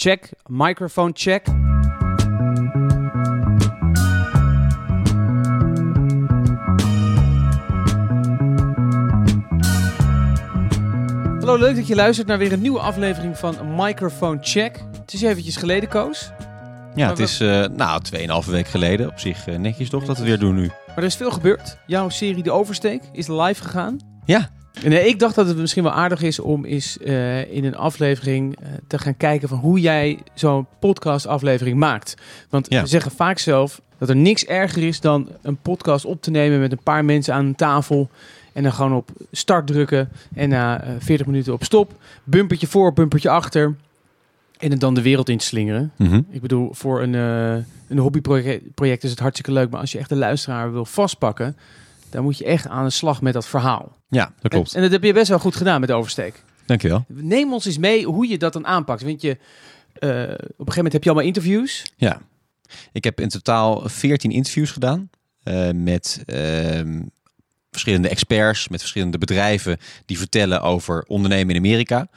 check. Microfoon check. Hallo, leuk dat je luistert naar weer een nieuwe aflevering van Microphone Check. Het is eventjes geleden, Koos. Ja, het is uh, nou 2,5 week geleden. Op zich uh, netjes toch dat we het weer doen nu. Maar er is veel gebeurd. Jouw serie De Oversteek is live gegaan. Ja. Nee, ik dacht dat het misschien wel aardig is om eens uh, in een aflevering te gaan kijken van hoe jij zo'n podcast aflevering maakt. Want ja. we zeggen vaak zelf dat er niks erger is dan een podcast op te nemen met een paar mensen aan een tafel. En dan gewoon op start drukken. En na 40 minuten op stop. Bumpertje voor, bumpertje achter. En het dan de wereld in te slingeren. Mm -hmm. Ik bedoel, voor een, een hobbyproject is het hartstikke leuk. Maar als je echt de luisteraar wil vastpakken, dan moet je echt aan de slag met dat verhaal. Ja, dat klopt. En, en dat heb je best wel goed gedaan met de oversteek. Dankjewel. Neem ons eens mee hoe je dat dan aanpakt. Want je, uh, op een gegeven moment heb je allemaal interviews. Ja, ik heb in totaal 14 interviews gedaan. Uh, met uh, verschillende experts, met verschillende bedrijven die vertellen over ondernemen in Amerika.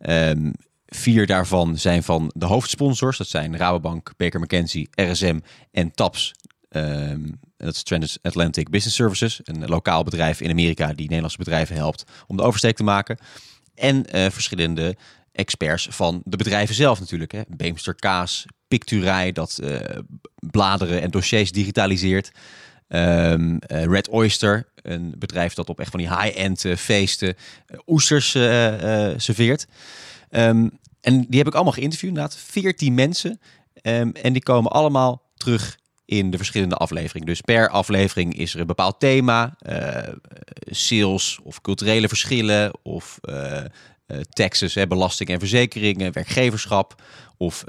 Um, Vier daarvan zijn van de hoofdsponsors. Dat zijn Rabobank, Baker McKenzie, RSM en TAPS. Um, dat is Transatlantic Business Services, een lokaal bedrijf in Amerika die Nederlandse bedrijven helpt om de oversteek te maken. En uh, verschillende experts van de bedrijven zelf natuurlijk. Hè. Beemster Kaas, Picturij, dat uh, bladeren en dossiers digitaliseert. Um, uh, Red Oyster, een bedrijf dat op echt van die high-end feesten oesters serveert. Um, en die heb ik allemaal geïnterviewd, inderdaad. 14 mensen. En die komen allemaal terug in de verschillende afleveringen. Dus per aflevering is er een bepaald thema. Uh, sales of culturele verschillen of uh, uh, taxes, hè, belasting en verzekeringen, werkgeverschap. Of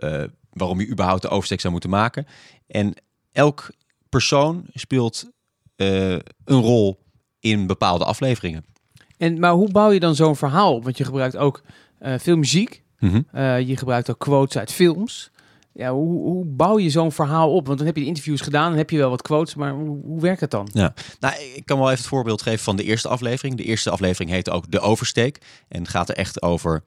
waarom je überhaupt de oversteek zou moeten maken. En elk persoon speelt een rol in bepaalde afleveringen. En, maar hoe bouw je dan zo'n verhaal op? Want je gebruikt ook veel muziek. Mm -hmm. uh, je gebruikt ook quotes uit films. Ja, hoe, bouw je zo'n verhaal op? Want dan heb je interviews gedaan, dan heb je wel wat quotes, maar hoe, hoe werkt het dan? Ja, nou, ik kan wel even het voorbeeld geven van de eerste aflevering. De eerste aflevering heet ook De Oversteek en gaat er echt over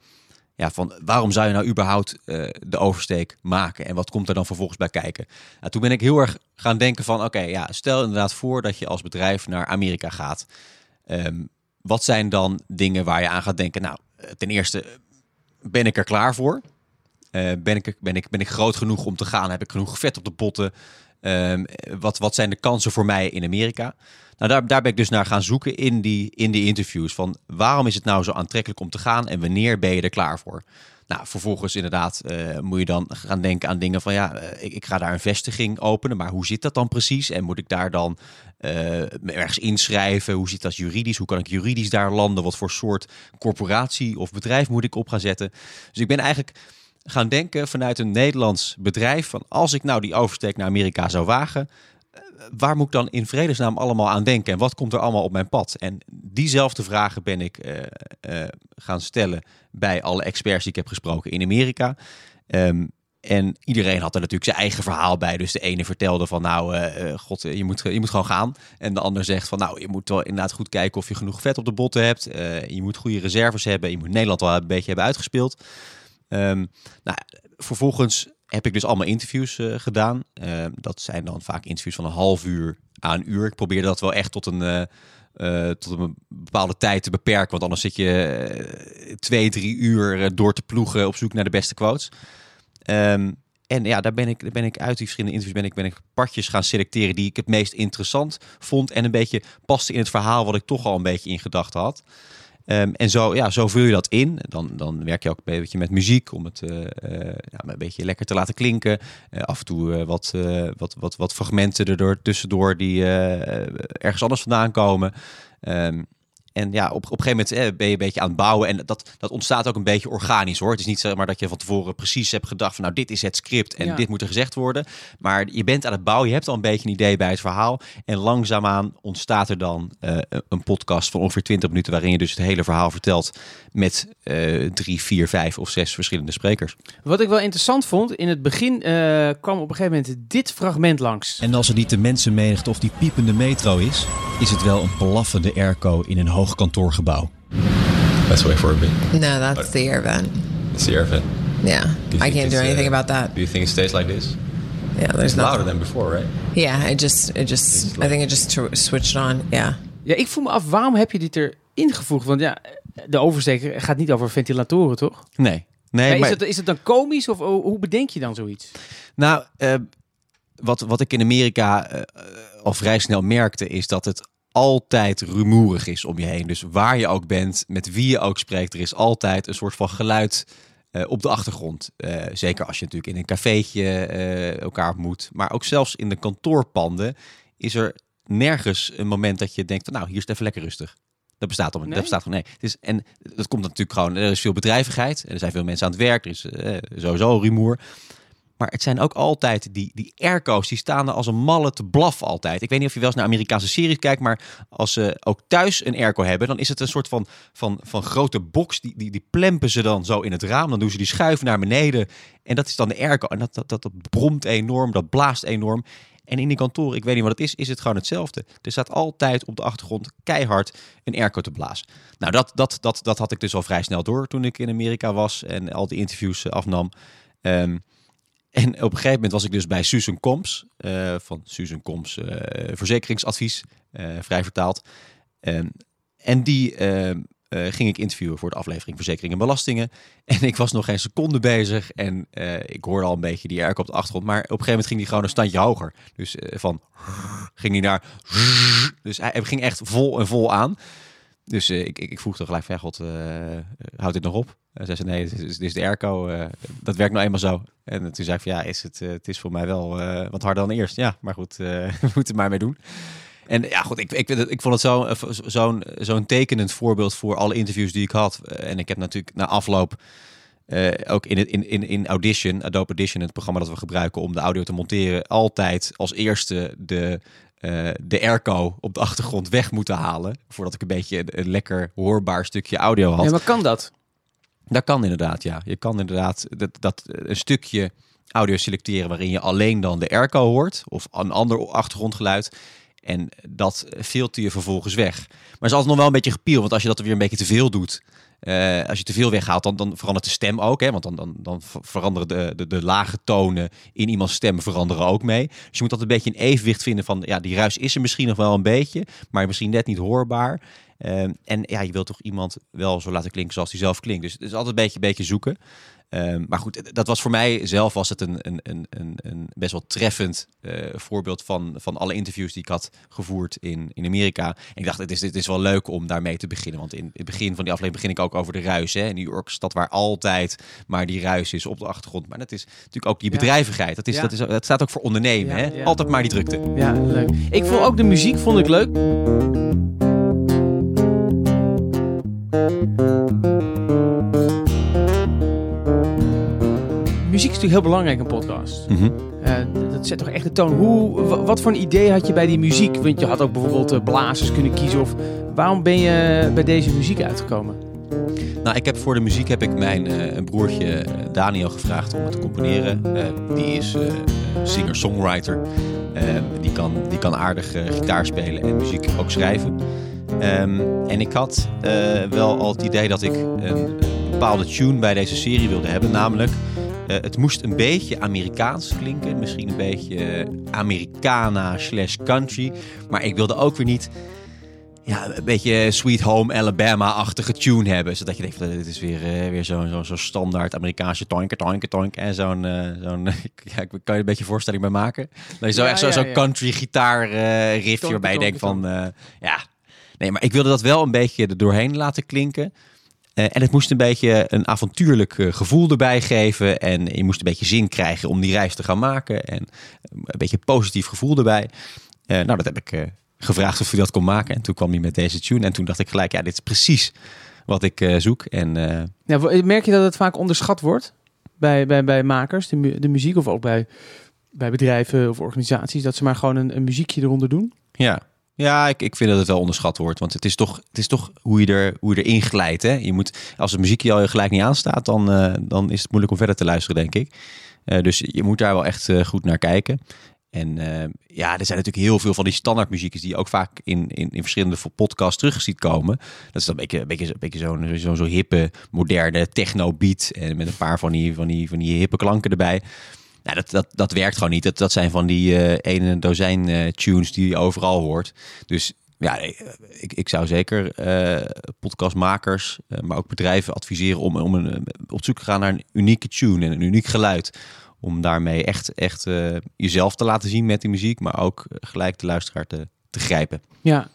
ja, van waarom zou je nou überhaupt uh, de oversteek maken en wat komt er dan vervolgens bij kijken? Nou, toen ben ik heel erg gaan denken van, oké, ja, stel inderdaad voor dat je als bedrijf naar Amerika gaat. Um, wat zijn dan dingen waar je aan gaat denken? Nou, ten eerste ben ik er klaar voor? Uh, ben, ik, ben, ik, ben ik groot genoeg om te gaan? Heb ik genoeg vet op de botten? Um, wat, wat zijn de kansen voor mij in Amerika? Nou, daar, daar ben ik dus naar gaan zoeken in die, in die interviews. Van waarom is het nou zo aantrekkelijk om te gaan en wanneer ben je er klaar voor? Nou, vervolgens inderdaad uh, moet je dan gaan denken aan dingen van ja, uh, ik, ik, ga daar een vestiging openen, maar hoe zit dat dan precies? En moet ik daar dan ergens inschrijven? Hoe zit dat juridisch? Hoe kan ik juridisch daar landen? Wat voor soort corporatie of bedrijf moet ik op gaan zetten? Dus ik ben eigenlijk gaan denken vanuit een Nederlands bedrijf van als ik nou die oversteek naar Amerika zou wagen, waar moet ik dan in vredesnaam allemaal aan denken? En wat komt er allemaal op mijn pad? En diezelfde vragen ben ik uh, uh, gaan stellen bij alle experts die ik heb gesproken in Amerika. Um, en iedereen had er natuurlijk zijn eigen verhaal bij. Dus de ene vertelde van nou, god, je moet, je moet gewoon gaan. En de ander zegt van nou, je moet wel inderdaad goed kijken of je genoeg vet op de botten hebt. je moet goede reserves hebben. Je moet Nederland wel een beetje hebben uitgespeeld. Um, nou, vervolgens heb ik dus allemaal interviews uh, gedaan. Uh, dat zijn dan vaak interviews van een half uur aan een uur. Ik probeerde dat wel echt tot een, uh, tot een bepaalde tijd te beperken. Want anders zit je twee, drie uur door te ploegen op zoek naar de beste quotes. Um, en ja, daar ben ik, daar ben ik uit die verschillende interviews ben ik, ben ik partjes gaan selecteren die ik het meest interessant vond. En een beetje paste in het verhaal wat ik toch al een beetje in gedachten had. Um, en zo, ja, zo vul je dat in. Dan, dan werk je ook een beetje met muziek om het uh, uh, ja, een beetje lekker te laten klinken. Uh, af en toe wat, wat, wat, wat fragmenten erdoor tussendoor die ergens anders vandaan komen. Um, en ja, op, op een gegeven moment ben je een beetje aan het bouwen. En dat, dat ontstaat ook een beetje organisch hoor. Het is niet zeg maar dat je van tevoren precies hebt gedacht van nou dit is het script en ja. dit moet er gezegd worden. Maar je bent aan het bouwen, je hebt al een beetje een idee bij het verhaal. En langzaamaan ontstaat er dan uh, een podcast van ongeveer 20 minuten waarin je dus het hele verhaal vertelt met uh, drie, vier, vijf of zes verschillende sprekers. Wat ik wel interessant vond, in het begin uh, kwam op een gegeven moment dit fragment langs. En als het niet de mensenmenigte of die piepende metro is, is het wel een blaffende airco in een hoog kantoorgebouw. That's way for a bit. No, that's the air vent. It's the air vent. Yeah, Do I can't do anything uh, about that. Do you think it stays like this? Yeah, there's It's louder than before, right? Yeah, it just, it just, I think it just switched on. Yeah. Ja, ik voel me af, waarom heb je dit erin gevoegd? Want ja, de oversteker gaat niet over ventilatoren, toch? Nee. Nee, Ja, is, maar, het, is het dan komisch of hoe hoe bedenk je dan zoiets? Nou, eh, wat, wat ik in Amerika eh, al vrij snel merkte, is dat het altijd rumoerig is om je heen. Dus waar je ook bent, met wie je ook spreekt, er is altijd een soort van geluid eh, op de achtergrond. Eh, zeker als je natuurlijk in een cafeetje eh, elkaar ontmoet. Maar ook zelfs in de kantoorpanden is er nergens een moment dat je denkt van nou, hier is het even lekker rustig. Dat bestaat om, Nee? dat bestaat gewoon nee. Het is, en dat komt natuurlijk gewoon, er is veel bedrijvigheid. Er zijn veel mensen aan het werk, er is sowieso rumoer. Maar het zijn ook altijd die, die airco's, die staan er als een malle te blaffen altijd. Ik weet niet of je wel eens naar Amerikaanse series kijkt, maar als ze ook thuis een airco hebben, dan is het een soort van, van, van grote box. Die, die, die plempen ze dan zo in het raam. Dan doen ze die schuif naar beneden. En dat is dan de airco. En dat, dat, dat, dat bromt enorm, dat blaast enorm. En in die kantoor, ik weet niet wat het is, is het gewoon hetzelfde. Er staat altijd op de achtergrond keihard een airco te blazen. Nou, dat, dat, dat, dat had ik dus al vrij snel door toen ik in Amerika was en al die interviews eh, afnam. Ehm, en op een gegeven moment was ik dus bij Susan Combs, eh, van Susan Combs eh, Verzekeringsadvies, eh, vrij vertaald. Ehm, en die ehm, eh, ging ik interviewen voor de aflevering Verzekering en Belastingen. En ik was nog geen seconde bezig en ik hoorde al een beetje die airco op de achtergrond. Maar op een gegeven moment ging die gewoon een standje hoger. Dus van ging hij naar... Dus hij ging echt vol en vol aan. Dus eh, ik, ik, ik vroeg er gelijk van, god, eh, houdt dit nog op? En zei ze, nee, dit is, de airco. eh, dat werkt nou eenmaal zo. En toen zei ik van, ja, is het, eh, het is voor mij wel eh, wat harder dan eerst. Ja, maar goed, eh, we moeten maar mee doen. En ja, goed, ik, ik, ik vond het zo- eh, zo'n zo'n tekenend voorbeeld voor alle interviews die ik had. Eh, En ik heb natuurlijk na afloop eh, ook in, het, in, in, in Audition, Adobe Audition, het programma dat we gebruiken om de audio te monteren, altijd als eerste de, eh, de airco op de achtergrond weg moeten halen. Voordat ik een beetje een, een lekker hoorbaar stukje audio had. Ja, maar kan dat? Dat kan inderdaad, ja. Je kan inderdaad dat, dat een stukje audio selecteren waarin je alleen dan de airco hoort of een ander achtergrondgeluid. En dat filter je vervolgens weg. Maar het is altijd nog wel een beetje gepiel, want als je dat weer een beetje te veel doet, eh, als je te veel weghaalt, dan, dan verandert de stem ook. Hè? Want dan, dan, dan ver- veranderen de, de, de lage tonen in iemands stem veranderen ook mee. Dus je moet altijd een beetje een evenwicht vinden van, ja, die ruis is er misschien nog wel een beetje, maar misschien net niet hoorbaar. Ehm, en ja, je wilt toch iemand wel zo laten klinken zoals hij zelf klinkt. Dus het is altijd een beetje, beetje zoeken. Ehm, maar goed, dat was voor mij zelf was het een, een, een, een, best wel treffend eh, voorbeeld van, van alle interviews die ik had gevoerd in, in Amerika. En ik dacht, het is, het is wel leuk om daarmee te beginnen. Want in het begin van die aflevering begin ik ook over de ruis. Hè? New York, stad waar altijd maar die ruis is op de achtergrond. Maar dat is natuurlijk ook die bedrijvigheid. Dat, is, Ja. dat, is, dat staat ook voor ondernemen. Ja, hè? ja. Altijd maar die drukte. Ja, leuk. Ik vond ook de muziek vond ik leuk. Muziek is natuurlijk heel belangrijk in een podcast. Mhm. Eh, dat zet toch echt de toon. Hoe, wa- wat voor een idee had je bij die muziek? Want je had ook bijvoorbeeld eh, blazers kunnen kiezen. Of waarom ben je bij deze muziek uitgekomen? Nou, ik heb voor de muziek heb ik mijn een broertje Daniel gevraagd om het te componeren. Die is singer-songwriter. Eh, die, kan, die kan aardig gitaar spelen en muziek ook schrijven. Ehm, en ik had wel al het idee dat ik een bepaalde tune bij deze serie wilde hebben. Namelijk, eh, het moest een beetje Amerikaans klinken. Misschien een beetje Americana slash country. Maar ik wilde ook weer niet ja, een beetje Sweet Home Alabama-achtige tune hebben. Zodat je denkt, van, dit is weer, eh, weer zo'n zo, zo standaard Amerikaanse toinke, toinke, toinke. En zo'n, eh, zo'n ja, ik kan je een beetje voorstelling bij maken. Dat je zo Ja, echt zo, ja, zo ja. country gitaar riffje Tonke, waarbij je denkt van, ja. Nee, maar ik wilde dat wel een beetje er doorheen laten klinken. Eh, en het moest een beetje een avontuurlijk eh, gevoel erbij geven. En je moest een beetje zin krijgen om die reis te gaan maken. En een beetje een positief gevoel erbij. Eh, nou, dat heb ik eh, gevraagd of hij dat kon maken. En toen kwam hij met deze tune. En toen dacht ik gelijk, ja, dit is precies wat ik eh, zoek. En eh, Ja, merk je dat het vaak onderschat wordt bij, bij, bij makers, de, mu- de muziek, of ook bij, bij bedrijven of organisaties, dat ze maar gewoon een, een muziekje eronder doen? ja, ja ik, ik vind dat het wel onderschat wordt. Want het is toch, het is toch hoe, je er, hoe je erin glijdt. Hè? Je moet, als het muziekje al gelijk niet aanstaat, dan, eh, dan is het moeilijk om verder te luisteren, denk ik. Eh, dus je moet daar wel echt eh, goed naar kijken. En ja, er zijn natuurlijk heel veel van die standaardmuziekjes die je ook vaak in, in, in verschillende podcasts terug ziet komen. Dat is dan een beetje, een beetje, een beetje zo'n zo, zo hippe, moderne techno-beat. En met een paar van die, van die, van die hippe klanken erbij. Nou, dat, dat, dat werkt gewoon niet. Dat, dat zijn van die uh, ene dozijn uh, tunes die je overal hoort. Dus ja, ik, ik zou zeker podcastmakers, maar ook bedrijven adviseren om, om een, op zoek te gaan naar een unieke tune en een uniek geluid om daarmee echt, echt jezelf te laten zien met die muziek, maar ook gelijk de luisteraar te, te grijpen. Ja.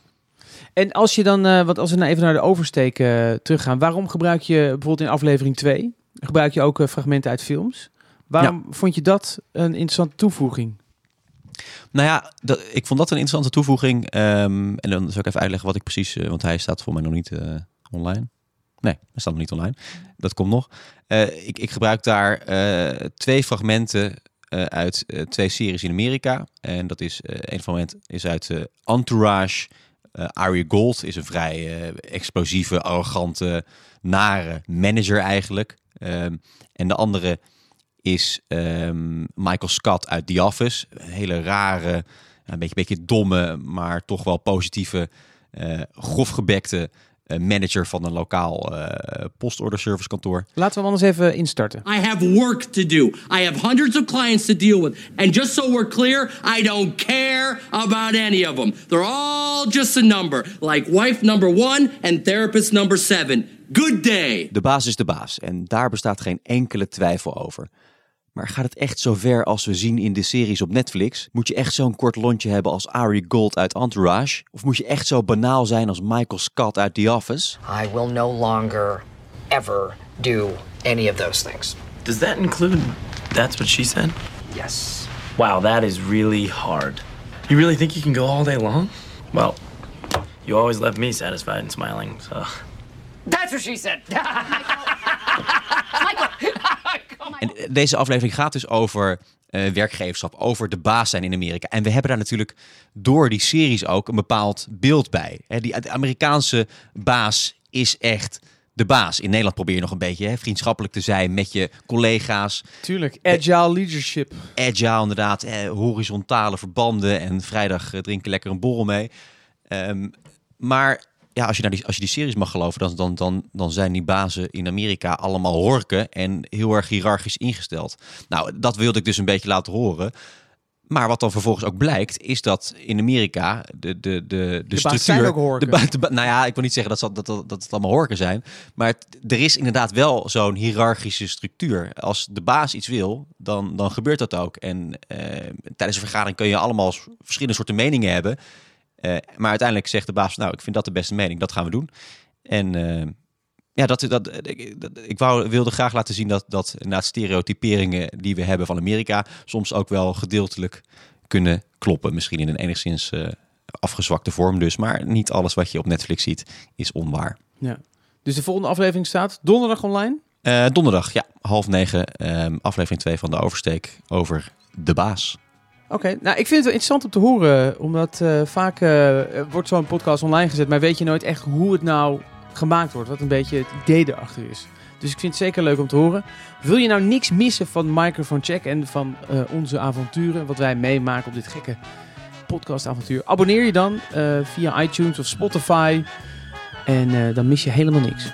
En als je dan, wat als we nou even naar de oversteek teruggaan, waarom gebruik je bijvoorbeeld in aflevering 2, gebruik je ook fragmenten uit films? Waarom ja. vond je dat een interessante toevoeging? Nou ja, dat, ik vond dat een interessante toevoeging. Um, en dan zal ik even uitleggen wat ik precies, want hij staat voor mij nog niet online. Nee, dat staat nog niet online. Dat komt nog. Uh, ik, ik, gebruik daar uh, twee fragmenten uh, uit twee series in Amerika. En dat is, een fragment is uit Entourage. Ari Gold is een vrij explosieve, arrogante, nare manager eigenlijk. Um, en de andere is um, Michael Scott uit The Office. Een hele rare, een beetje, beetje domme, maar toch wel positieve, grofgebekte manager van een lokaal uh, postorder kantoor. Laten we hem anders even instarten. I have work to do. I have hundreds of clients to deal with. And just so we're clear, I don't care about any of them. They're all just a number. Like wife number one and therapist number seven. Good day. De baas is de baas en daar bestaat geen enkele twijfel over. Maar gaat het echt zo ver als we zien in de series op Netflix? Moet je echt zo'n kort lontje hebben als Ari Gold uit Entourage? Of moet je echt zo banaal zijn als Michael Scott uit The Office? I will no longer ever do any of those things. Does that include that's what she said? Yes. Wow, that is really hard. You really think you can go all day long? Well, you always left me satisfied and smiling, so. That's what she said. En deze aflevering gaat dus over uh, werkgeverschap, over de baas zijn in Amerika. En we hebben daar natuurlijk door die series ook een bepaald beeld bij. He, die Amerikaanse baas is echt de baas. In Nederland probeer je nog een beetje hè, vriendschappelijk te zijn met je collega's. Tuurlijk, agile leadership. Agile inderdaad, eh, horizontale verbanden en vrijdag uh, drinken lekker een borrel mee. Um, maar ja, als je, naar die, als je die series mag geloven, dan, dan, dan, dan zijn die bazen in Amerika allemaal horken en heel erg hiërarchisch ingesteld. Nou, dat wilde ik dus een beetje laten horen. Maar wat dan vervolgens ook blijkt, is dat in Amerika de, de, de, de, structuur. De, de, nou ja, ik wil niet zeggen dat, dat, dat, dat het allemaal horken zijn. Maar er is inderdaad wel zo'n hiërarchische structuur. Als de baas iets wil, dan, dan gebeurt dat ook. En eh, tijdens een vergadering kun je allemaal verschillende soorten meningen hebben. Uh, maar uiteindelijk zegt de baas, nou, ik vind dat de beste mening, dat gaan we doen. En uh, ja, dat, dat, dat, ik wou, wilde graag laten zien dat, dat na stereotyperingen die we hebben van Amerika soms ook wel gedeeltelijk kunnen kloppen. Misschien in een enigszins uh, afgezwakte vorm dus. Maar niet alles wat je op Netflix ziet is onwaar. Ja. Dus de volgende aflevering staat donderdag online? Uh, donderdag, ja. Half negen. Um, aflevering 2 van de oversteek over de baas. Oké, nou ik vind het wel interessant om te horen, omdat uh, vaak uh, wordt zo'n podcast online gezet, maar weet je nooit echt hoe het nou gemaakt wordt, wat een beetje het idee erachter is. Dus ik vind het zeker leuk om te horen. Wil je nou niks missen van Microphone Check en van uh, onze avonturen, wat wij meemaken op dit gekke podcastavontuur? Abonneer je dan via iTunes of Spotify en dan mis je helemaal niks.